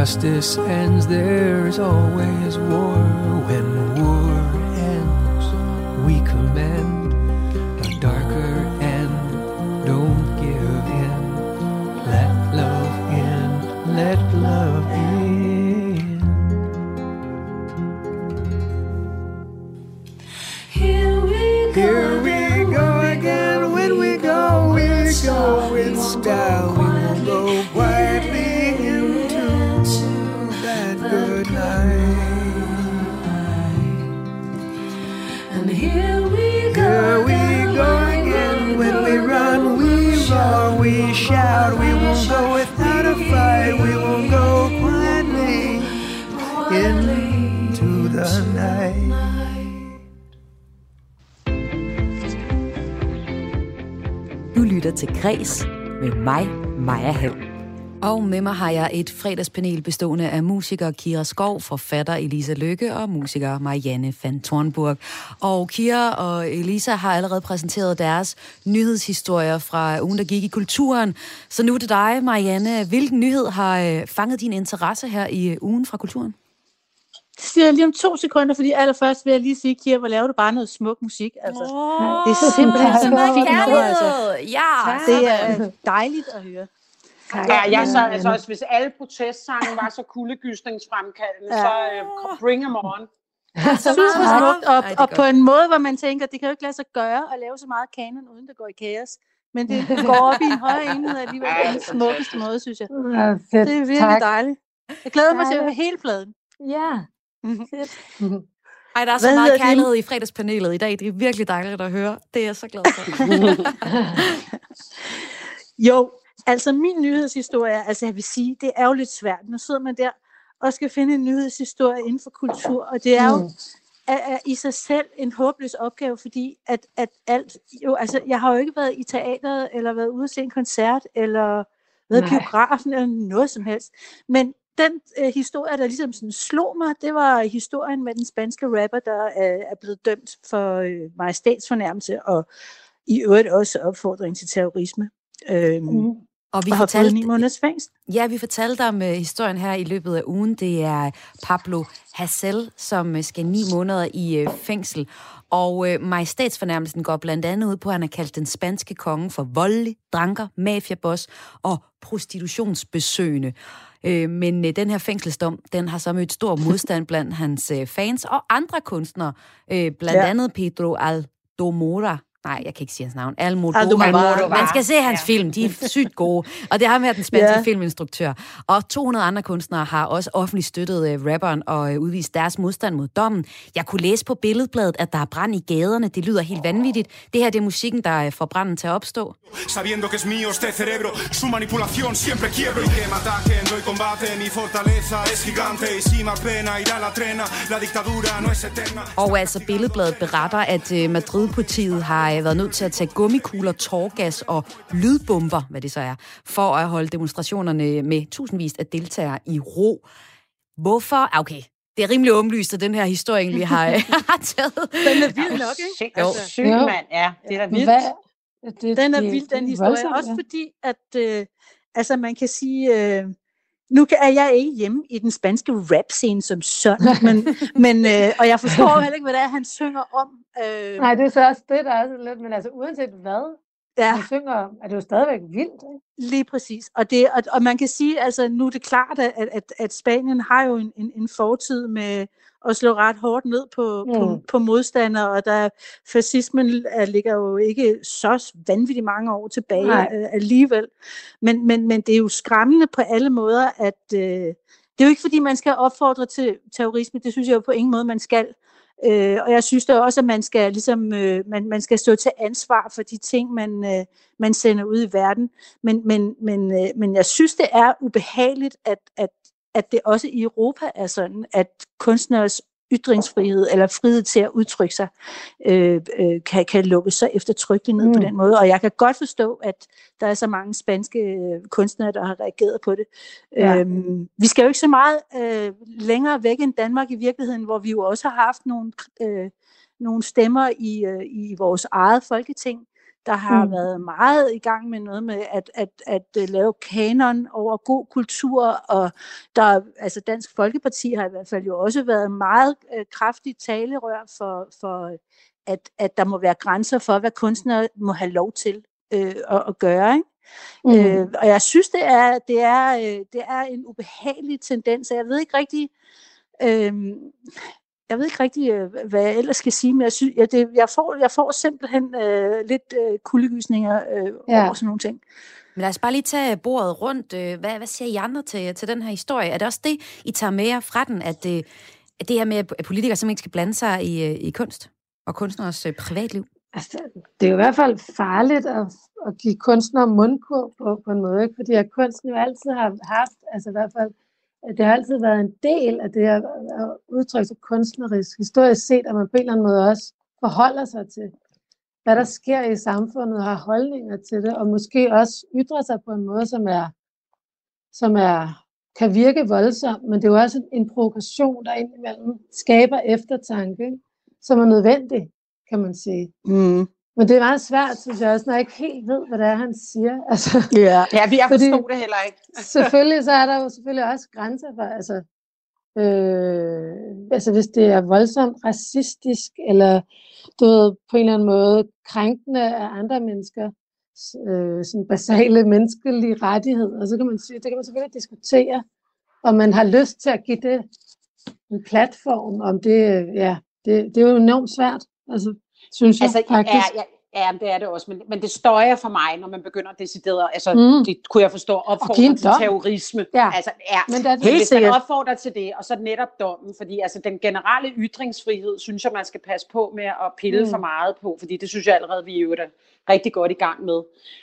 justice ends, there is always war. When war Lytter til Græs med mig, Maja Hall. Og med mig har jeg et fredagspanel bestående af musiker Kira Skov, forfatter Elisa Lykke og musiker Marianne van Tornburg. Og Kira og Elisa har allerede præsenteret deres nyhedshistorier fra ugen, der gik i kulturen. Så nu er det dig, Marianne. Hvilken nyhed har øh, fanget din interesse her i øh, ugen fra kulturen? Det siger jeg lige om to sekunder, fordi allerførst vil jeg lige sige, Kira, hvor laver du bare noget smuk musik. Altså, Oh, det er simpelthen så noget fint nummer, altså. Ja, Det er dejligt at høre. Tak. Ja, jeg så, altså, også, hvis alle protestsange var så kuldegysningsfremkaldende, Ja. så øh, bring them on. Super smukt, og, Ej, og på en måde, hvor man tænker, det kan jo ikke lade sig gøre at lave så meget kanon, uden det går i kaos. Men det [laughs] går op i en højere enhed alligevel på den smukkeste måde, synes jeg. Ja, fedt. Det er virkelig tak. dejligt. Jeg glæder mig til at hele pladen. Ja. Mhm. Fedt. Ej, der er så Hvad meget hedder din- kærlighed i fredagspanelet i dag. Det er virkelig dejligt at høre. Det er jeg så glad for. [laughs] Jo, altså min nyhedshistorie, altså jeg vil sige, det er jo lidt svært. Nu sidder man der og skal finde en nyhedshistorie inden for kultur, og det er jo Mm. er, er i sig selv en håbløs opgave, fordi at, at alt, jo, altså, jeg har jo ikke været i teateret, eller været ude og se en koncert, eller været i Nej. biografen, eller noget som helst. Men den øh, historie, der ligesom sådan slog mig, det var historien med den spanske rapper, der øh, er blevet dømt for øh, majestætsfornærmelse, og i øvrigt også opfordring til terrorisme. Øhm, mm. Og vi og fortalte, ni måneders fængsel. Ja, vi fortalte om uh, historien her i løbet af ugen. Det er Pablo Hassel, som uh, skal ni måneder i uh, fængsel. Og uh, majestætsfornærmelsen går blandt andet ud på, at han har kaldt den spanske konge for voldelig, dranker, mafiaboss og prostitutionsbesøgende. Uh, men uh, den her fængselsdom, den har så mødt stor modstand blandt hans uh, fans og andre kunstnere. Uh, blandt. Ja. andet Pedro Aldomora. Nej, jeg kan ikke sige hans navn. Almodovar. Almodovar. Man skal se hans Ja. film, de er sygt gode. Og det har med den spanske Ja. filminstruktør. Og 200 andre kunstnere har også offentligt støttet uh, rapperen og uh, udvist deres modstand mod dommen. Jeg kunne læse på billedbladet, at der er brand i gaderne. Det lyder helt vanvittigt. Det her det er musikken, der uh, får branden til at opstå. Sabiendo que es mío este cerebro, su manipulación siempre quiebro. Y que me ataquen, doy combate, mi fortaleza es gigante. Y si me apena, irá la trena, la dictadura no es eterna. Og altså billedbladet beretter, at uh, Madrid-politiet har uh, været nødt til at tage gummikugler, tårgas og lydbomber, hvad det så er, for at holde demonstrationerne med tusindvis af deltagere i ro. Hvorfor? Ah, Okay, det er rimelig åbenlyst, at den her historie egentlig har, [laughs] [laughs] har taget. Den er vild nok, ikke? Sikkert Altså, syg, Jo. mand. Ja, det er da vildt. Hvad? Det, Den er det- vild, den historie. voldsomt, Også ja. fordi, at øh, altså, man kan sige, øh, nu kan- er jeg ikke hjemme i den spanske rap-scene som sådan, men, men, øh, [laughs] og jeg forstår heller ikke, hvad det er, han synger om. Øh, Nej, det er så også det, der er lidt, men altså uanset hvad ja, han synger om, er det jo stadigvæk vildt. Ikke? lige præcis. Og, det, og, og man kan sige, altså nu er det klart, at, at, at Spanien har jo en, en, en fortid med at slå ret hårdt ned på, mm. på, på modstandere, og der fascismen er, ligger jo ikke så vanvittigt mange år tilbage Nej. øh, alligevel. Men, men, men det er jo skræmmende på alle måder, at øh, det er jo ikke fordi, man skal opfordre til terrorisme, det synes jeg jo på ingen måde, man skal. Øh, og jeg synes da også, at man skal, ligesom, øh, man, man skal stå til ansvar for de ting, man, øh, man sender ud i verden. Men, men, men, øh, men jeg synes, det er ubehageligt, at, at, at det også i Europa er sådan, at kunstneres ytringsfrihed eller frihed til at udtrykke sig øh, øh, kan, kan lukkes så eftertrykkeligt ned mm. på den måde. Og jeg kan godt forstå, at der er så mange spanske øh, kunstnere, der har reageret på det. Ja. Øhm, vi skal jo ikke så meget øh, længere væk end Danmark i virkeligheden, hvor vi jo også har haft nogle, øh, nogle stemmer i, øh, i vores eget folketing, der har mm. Været meget i gang med noget med at, at, at, at lave kanon over god kultur, og der, altså Dansk Folkeparti har i hvert fald jo også været meget øh, kraftigt talerør for, for at, at der må være grænser for, hvad kunstnere må have lov til øh, at, at gøre. Ikke? Mm. Øh, og jeg synes, det er, det, er, øh, det er en ubehagelig tendens, og jeg ved ikke rigtig, øh, jeg ved ikke rigtig, øh, hvad jeg ellers skal sige, men jeg, synes, jeg, det, jeg, får, jeg får simpelthen øh, lidt øh, kuldegysninger øh, Ja. over sådan nogle ting. Men lad os bare lige tage bordet rundt. Øh, Hvad, hvad siger I andre til, til den her historie? Er det også det, I tager med jer fra den, at, øh, at det her med, at politikere simpelthen ikke skal blande sig i, i kunst og kunstners privatliv? Altså, det er jo i hvert fald farligt at, at give kunstnere mundkur på, på en måde, ikke? fordi at kunsten jo altid har haft, altså i hvert fald, det har altid været en del af det at, øh, udtrykke sig kunstnerisk, historisk set, at man på en eller anden måde også forholder sig til, hvad der sker i samfundet, og har holdninger til det, og måske også ytrer sig på en måde, som er, som er kan virke voldsom, men det er jo også en provokation, der indimellem skaber eftertanke, som er nødvendig, kan man sige. Mm. Men det er meget svært, synes jeg også, når jeg ikke helt ved, hvad det er, han siger. [laughs] Altså, Ja. Ja, vi har Fordi- forstået det heller ikke. [laughs] selvfølgelig, så er der jo selvfølgelig også grænser for, altså, øh, altså hvis det er voldsomt racistisk, eller du ved, på en eller anden måde krænkende af andre mennesker, øh, sådan basale menneskelige rettigheder, så kan man sige, det kan man selvfølgelig diskutere, om man har lyst til at give det en platform, om det, ja, det, det er jo enormt svært, altså, synes jeg Altså, faktisk. ja, ja, ja, det er det også, men, men det støjer for mig, når man begynder at decidere, altså, Mm. det kunne jeg forstå, opfordre til terrorisme. Ja. Altså, ja. Men der, Helt Hvis man opfordrer til det, og så netop dommen, fordi altså, den generelle ytringsfrihed, synes jeg, man skal passe på med at pille Mm. for meget på, fordi det synes jeg allerede, vi er rigtig godt i gang med,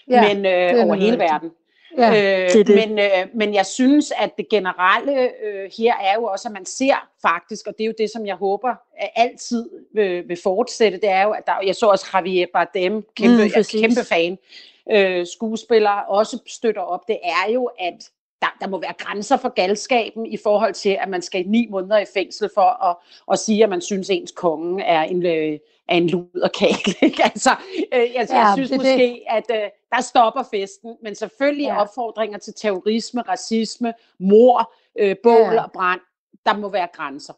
ja, men øh, over hele rigtigt. verden. Ja, øh, det det. Men, øh, men jeg synes, at det generelle øh, her er jo også, at man ser faktisk, og det er jo det, som jeg håber at altid vil, vil fortsætte, det er jo, at der, jeg så også Javier Bardem, kæmpe, Mm, præcis. kæmpe fan, øh, skuespiller, også støtter op, det er jo, at der, der må være grænser for galskaben i forhold til, at man skal i ni måneder i fængsel for at, at sige, at man synes, ens konge er en, øh, er en luderkagel. [laughs] ikke? altså, øh, jeg, Ja, jeg synes det måske, at øh, der stopper festen, men selvfølgelig Ja. opfordringer til terrorisme, racisme, mor, øh, bål ja. og brand. Der må være grænser.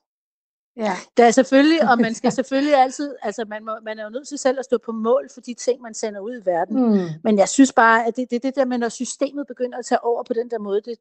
Ja. Der er selvfølgelig, og man skal [laughs] selvfølgelig altid, altså man, må, man er jo nødt til selv at stå på mål for de ting, man sender ud i verden. Mm. Men jeg synes bare, at det, det, det der med, når systemet begynder at tage over på den der måde, det,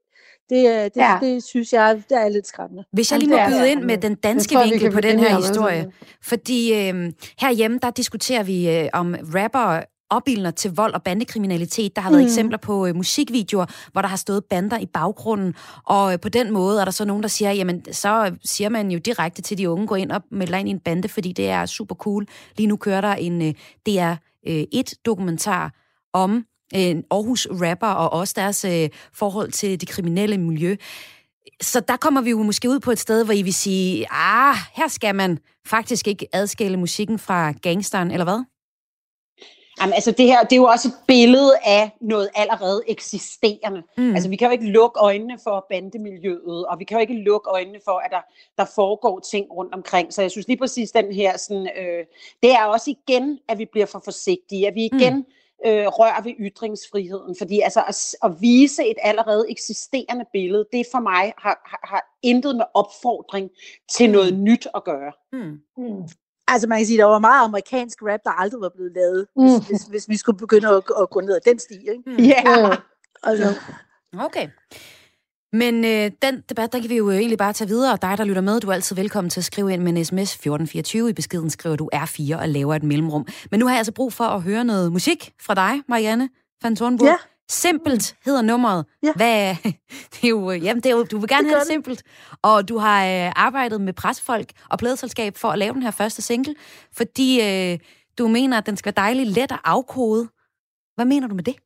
det, er- det, Ja. det synes jeg, det er lidt skræmmende. Hvis jeg lige må byde ind med den danske tror vinkel på den her historie. Fordi øh, herhjemme, der diskuterer vi øh, om rapper opildner til vold og bandekriminalitet. Der har været Mm. eksempler på øh, musikvideoer, hvor der har stået bander i baggrunden, og øh, på den måde er der så nogen, der siger, jamen så siger man jo direkte til de unge, gå ind og melde dig ind i en bande, fordi det er super cool. Lige nu kører der en øh, DR1-dokumentar om en Aarhus rapper og også deres øh, forhold til det kriminelle miljø. Så der kommer vi jo måske ud på et sted, hvor I vil sige, ah, her skal man faktisk ikke adskille musikken fra gangsteren, eller hvad? Jamen, altså det her, det er jo også et billede af noget allerede eksisterende. Mm. Mm. Altså vi kan jo ikke lukke øjnene for bandemiljøet, og vi kan jo ikke lukke øjnene for, at der, der foregår ting rundt omkring. Så jeg synes lige præcis den her, sådan, øh, det er også igen, at vi bliver for forsigtige, at vi igen mm. øh, rører ved ytringsfriheden. Fordi altså at, at vise et allerede eksisterende billede, det for mig har, har, har intet med opfordring til Mm. noget nyt at gøre. Mm. Mm. Altså man kan sige, der var meget amerikansk rap, der aldrig var blevet lavet, Mm. hvis, hvis, hvis vi skulle begynde at, at gå ned ad den sti. Ikke? Mm. Ja. Jo. Altså, Okay. Men øh, den debat, der kan vi jo egentlig bare tage videre. Og dig, der lytter med, du er altid velkommen til at skrive ind med en sms 1424. I beskeden skriver du R4 og laver et mellemrum. Men nu har jeg altså brug for at høre noget musik fra dig, Marianne van Thornburg. Ja. Simpelt hedder nummeret. Ja. Hvad, [laughs] det er jo, jamen, det er jo, du vil gerne Det have det simpelt. Og du har øh, arbejdet med pressefolk og pladeselskab for at lave den her første single, fordi øh, du mener, at den skal være dejlig let at afkode. Hvad mener du med det?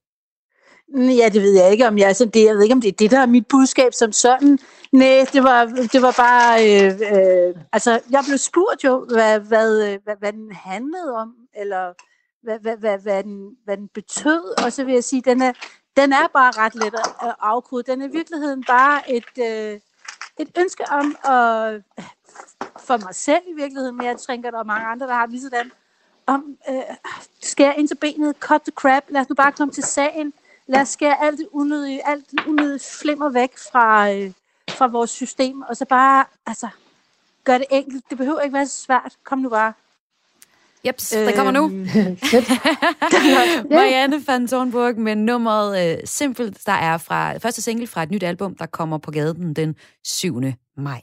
Ja, det ved jeg ikke, om jeg sådan det. Jeg ved ikke, om det er det, der er mit budskab som sådan. Nej, det var, det var bare... Øh, øh, altså, jeg blev spurgt jo, hvad, hvad, øh, hvad, hvad den handlede om, eller hvad, hvad, hvad, hvad, den, hvad den betød. Og så vil jeg sige, den er, den er bare ret let at afkode. Den er i virkeligheden bare et, øh, et ønske om at... For mig selv i virkeligheden, men jeg tænker, der er mange andre, der har det lige sådan, om øh, skære ind til benet, cut the crap, lad os nu bare komme til sagen, lad os skære alt det unødige, alt det unødige flimmer væk fra, øh, fra vores system, og så bare, altså, gør det enkelt. Det behøver ikke være så svært. Kom nu bare. Jeps, der kommer nu. Øhm, [laughs] [laughs] Marianne van Thornburg med nummeret øh, Simpelt, der er fra første single fra et nyt album, der kommer på gaden den 7. maj.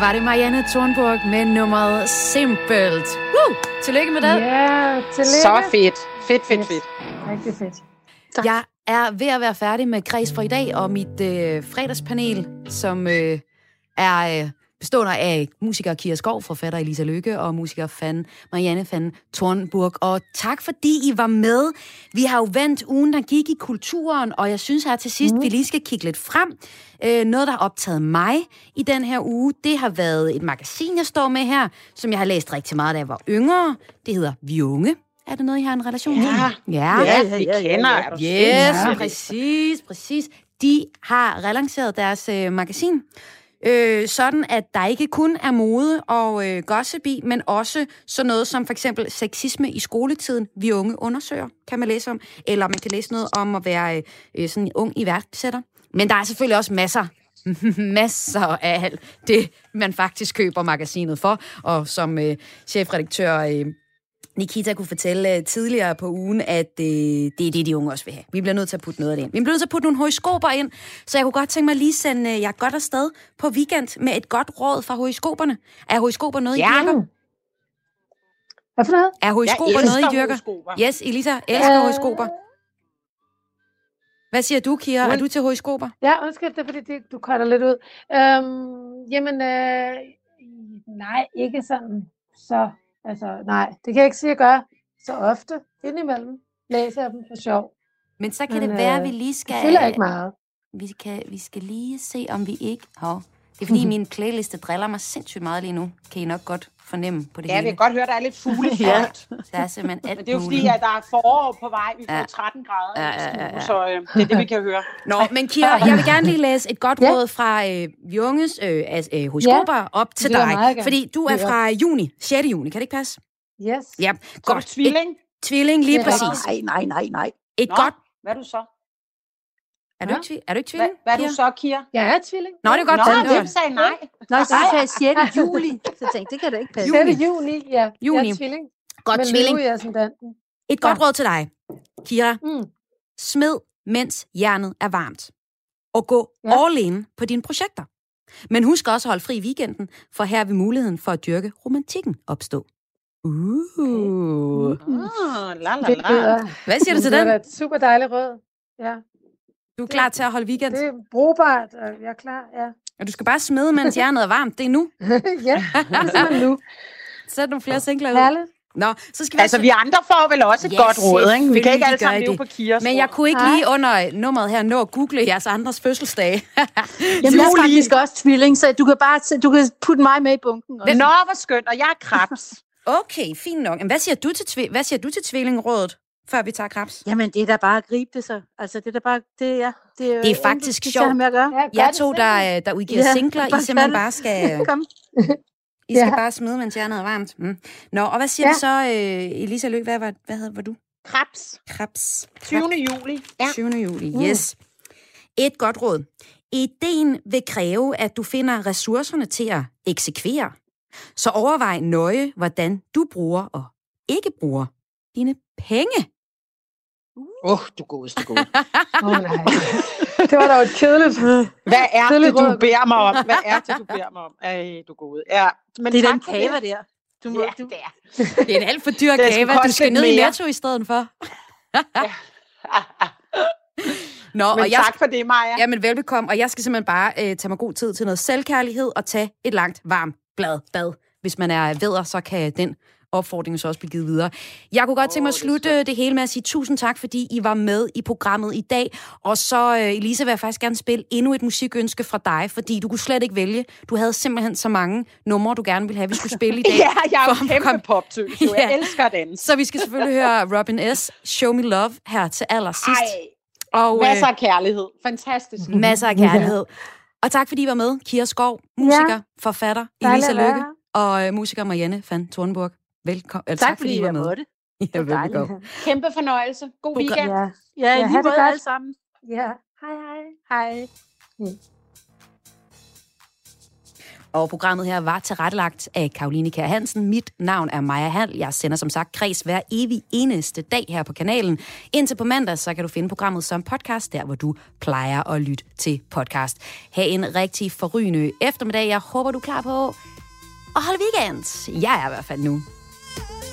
Var det Marianne Thornburg med nummeret Simpelt. Woo! Tillykke med det. Ja, tillykke. Så fedt. Fedt, fedt, Yes. fedt. Rigtig fedt. Jeg er ved at være færdig med Græs for i dag, og mit øh, fredagspanel, som øh, er øh, bestående af musiker Kira Skov, forfatter Elisa Lykke og musiker Fan, Marianne Fan Thornburg. Og tak fordi I var med. Vi har jo vendt ugen, der gik i kulturen, og jeg synes her til sidst, mm. vi lige skal kigge lidt frem. Øh, noget, der har optaget mig i den her uge, det har været et magasin, jeg står med her, som jeg har læst rigtig meget, da jeg var yngre. Det hedder Vi Unge. Er det noget, I har en relation til? Ja. Ja, Ja, vi kender. er Yes, sindssyg? præcis, præcis. De har relanceret deres øh, magasin, øh, sådan at der ikke kun er mode og øh, gossip i, men også sådan noget som for eksempel sexisme i skoletiden, vi unge undersøger, kan man læse om, eller man kan læse noget om at være øh, sådan en ung iværksætter. Men der er selvfølgelig også masser [laughs] masser af alt det, man faktisk køber magasinet for, og som øh, chefredaktør øh, Nikita kunne fortælle øh, tidligere på ugen, at øh, det er det, de unge også vil have. Vi bliver nødt til at putte noget af det ind. Vi bliver nødt til at putte nogle horoskoper ind, så jeg kunne godt tænke mig lige sende øh, jer godt afsted på weekend med et godt råd fra horoskoperne. Er horoskoper noget, I Gerne. dyrker? Hvad for noget? Er horoskoper noget, I dyrker? horoskoper. Yes, Elisa elsker Øh. horoskoper. Hvad siger du, Kira? Er du til horoskoper? Ja, undskyld, det er fordi, det, du cutter lidt ud. Øhm, jamen, øh, nej, ikke sådan, så, altså, nej, det kan jeg ikke sige, at jeg gør så ofte. Indimellem læser jeg dem for sjov. Men så kan Men, det være, at øh, vi lige Det skal... fylder ikke meget. Vi, kan, vi skal lige se, om vi ikke... Hov. Det er fordi, [laughs] min playliste driller mig sindssygt meget lige nu. Kan I nok godt fornemme på det Ja, vi hele. kan godt høre, der er lidt fuglefrost. [laughs] Ja. Der er simpelthen alt Men det er jo fordi, at der er forår på vej. Vi får Ja. 13 grader Ja, ja, ja, ja. så øh, det er det, vi kan høre. [laughs] Nå, men Kira, jeg vil gerne lige læse et godt Ja. råd fra øh, Junges øh, øh, horoskoper op til dig. Fordi du er Ja. fra juni, 6. juni, kan det ikke passe? Yes. Ja, godt. tvilling. Et, tvilling, lige er præcis. Nej, nej, nej, nej. Et Nå, godt... hvad er du så? Er du, Nå. ikke, tvi- er du ikke tvilling? hvad er du så, Kira? Jeg er tvilling. Nå, det er godt. Nå, så- hvem sagde nej? Nå, så sagde jeg 6. [laughs] juli. Så jeg tænkte, det kan da ikke passe. 6. juni, ja. Juni. Jeg er tvilling. Godt Men tvilling. Løve i ascendanten. Et godt råd til dig, Kira. Mm. Smid, mens jernet er varmt. Og gå Ja. all in på dine projekter. Men husk også at holde fri i weekenden, for her vil muligheden for at dyrke romantikken opstå. Uh. Ah, la, la, Det la. Hvad siger du til det den? er et super dejligt råd. Ja, Du er klar til at holde weekend? det er brugbart, og jeg er klar, ja. Og du skal bare smide, mens jernet er varmt. Det er nu. [laughs] ja, det er nu. Sæt nogle flere singler ud. Herligt. Nå, så skal vi Altså, vi andre får vel også et Ja, godt råd, ikke? Vi kan ikke alle sammen leve det. på Kiras Men jeg kunne ikke Nej. lige under nummeret her nå at google jeres andres fødselsdage. [laughs] Jamen, jeg er faktisk også tvilling, så du kan bare du kan putte mig med i bunken. Også. Nå, hvor skønt, og jeg er krebs. [laughs] okay, fint nok. Men hvad siger du til, tvi- hvad siger du til tvillingrådet, før vi tager krebs? Jamen, det er da bare at gribe det så. Altså, det er da bare, det, ja, det, er, Det er faktisk sjovt. gør Jeg det tog, selv. der, øh, der udgiver Ja, singler, I bare simpelthen bare skal, [laughs] Kom. I skal Ja. bare smide, mens jernet er varmt. Mm. Nå, og hvad siger Ja. du så, øh, Elisa Løg? Hvad, var, hvad havde, var du? Krebs. Krebs. 20. juli. Ja. 20. juli, yes. Et godt råd. Ideen vil kræve, at du finder ressourcerne til at eksekvere. Så overvej nøje, hvordan du bruger og ikke bruger dine penge. Åh, oh, du godeste gode. [laughs] Åh, oh, nej. [laughs] Det var da jo et kedeligt. Hvad er Tidlig det, du beder mig om? Hvad er det, du beder mig om? Ej, du gode. Ja, men Det er den kava der. Du må, Ja, du, det er. [laughs] Det er en alt for dyr kava. Du skal ned i mere. Netto i stedet for. Nå, Men og jeg tak for det, Maja. Jamen, velbekomme. Og jeg skal simpelthen bare øh, tage mig god tid til noget selvkærlighed og tage et langt, varmt blad bad. Hvis man er vædder, så kan den opfordring så også blive givet videre. Jeg kunne godt tænke mig at slutte det hele med at sige tusind tak, fordi I var med i programmet i dag. Og så, øh, Elisa, vil jeg faktisk gerne spille endnu et musikønske fra dig, fordi du kunne slet ikke vælge. Du havde simpelthen så mange numre, du gerne ville have, vi skulle spille i [laughs] dag. Ja, jeg er jo kæmpe poptøs. jo. Jeg Ja. elsker danse. Så vi skal selvfølgelig høre [laughs] Robin S. Show Me Love her til allersidst. Ej, Og, øh, masser af kærlighed. Fantastisk. [laughs] Masser af kærlighed. Og tak fordi I var med. Kira Skov, musiker, ja. forfatter, Elisa Lykke og øh, musiker Marianne van Thornburg. Velkommen. Øh, tak, fordi I var med. med [laughs] det. Ja, velbekomme. Kæmpe fornøjelse. God weekend. Ja, Ja, Ja, lige godt. alle sammen. ja. Hej, hej. Hej. Og programmet her var tilrettelagt af Karoline Kjær Hansen. Mit navn er Maja Hall. Jeg sender som sagt kreds hver evig eneste dag her på kanalen. Indtil på mandag, så kan du finde programmet som podcast, der hvor du plejer at lytte til podcast. Ha' en rigtig forrygende eftermiddag. Jeg håber, du er klar på at holde weekend. Jeg er i hvert fald nu. Hey.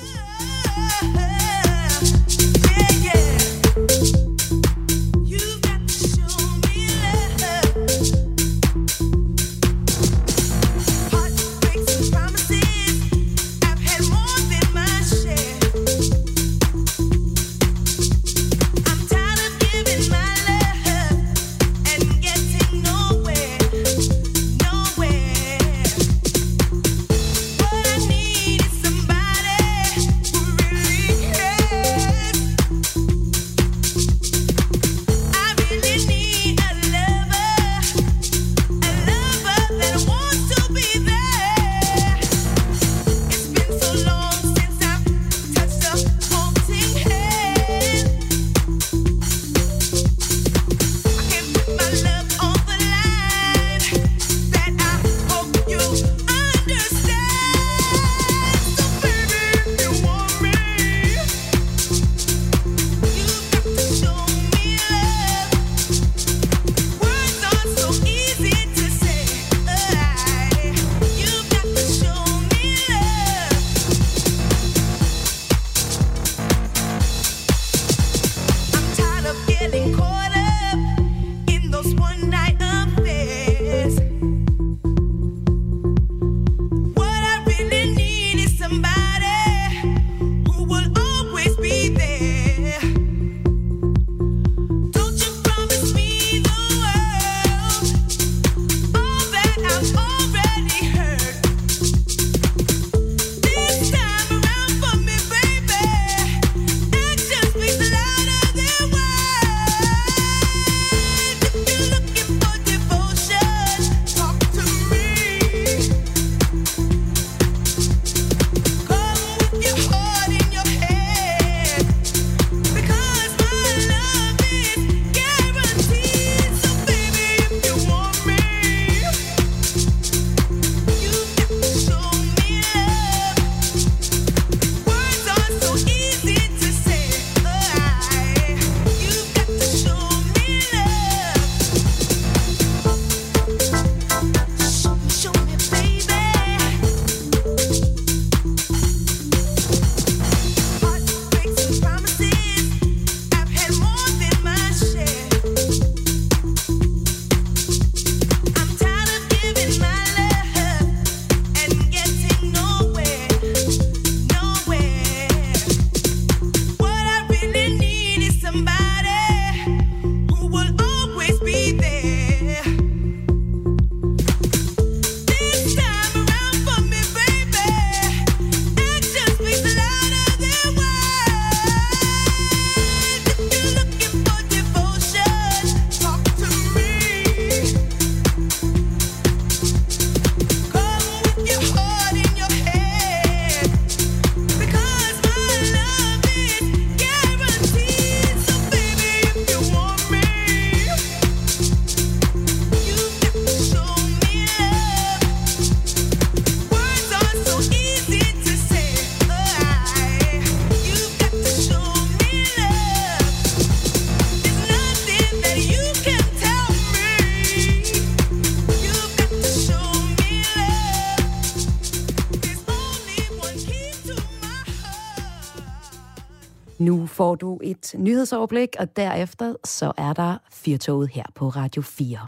Får du et nyhedsoverblik, og derefter så er der Fyrtoget her på Radio 4.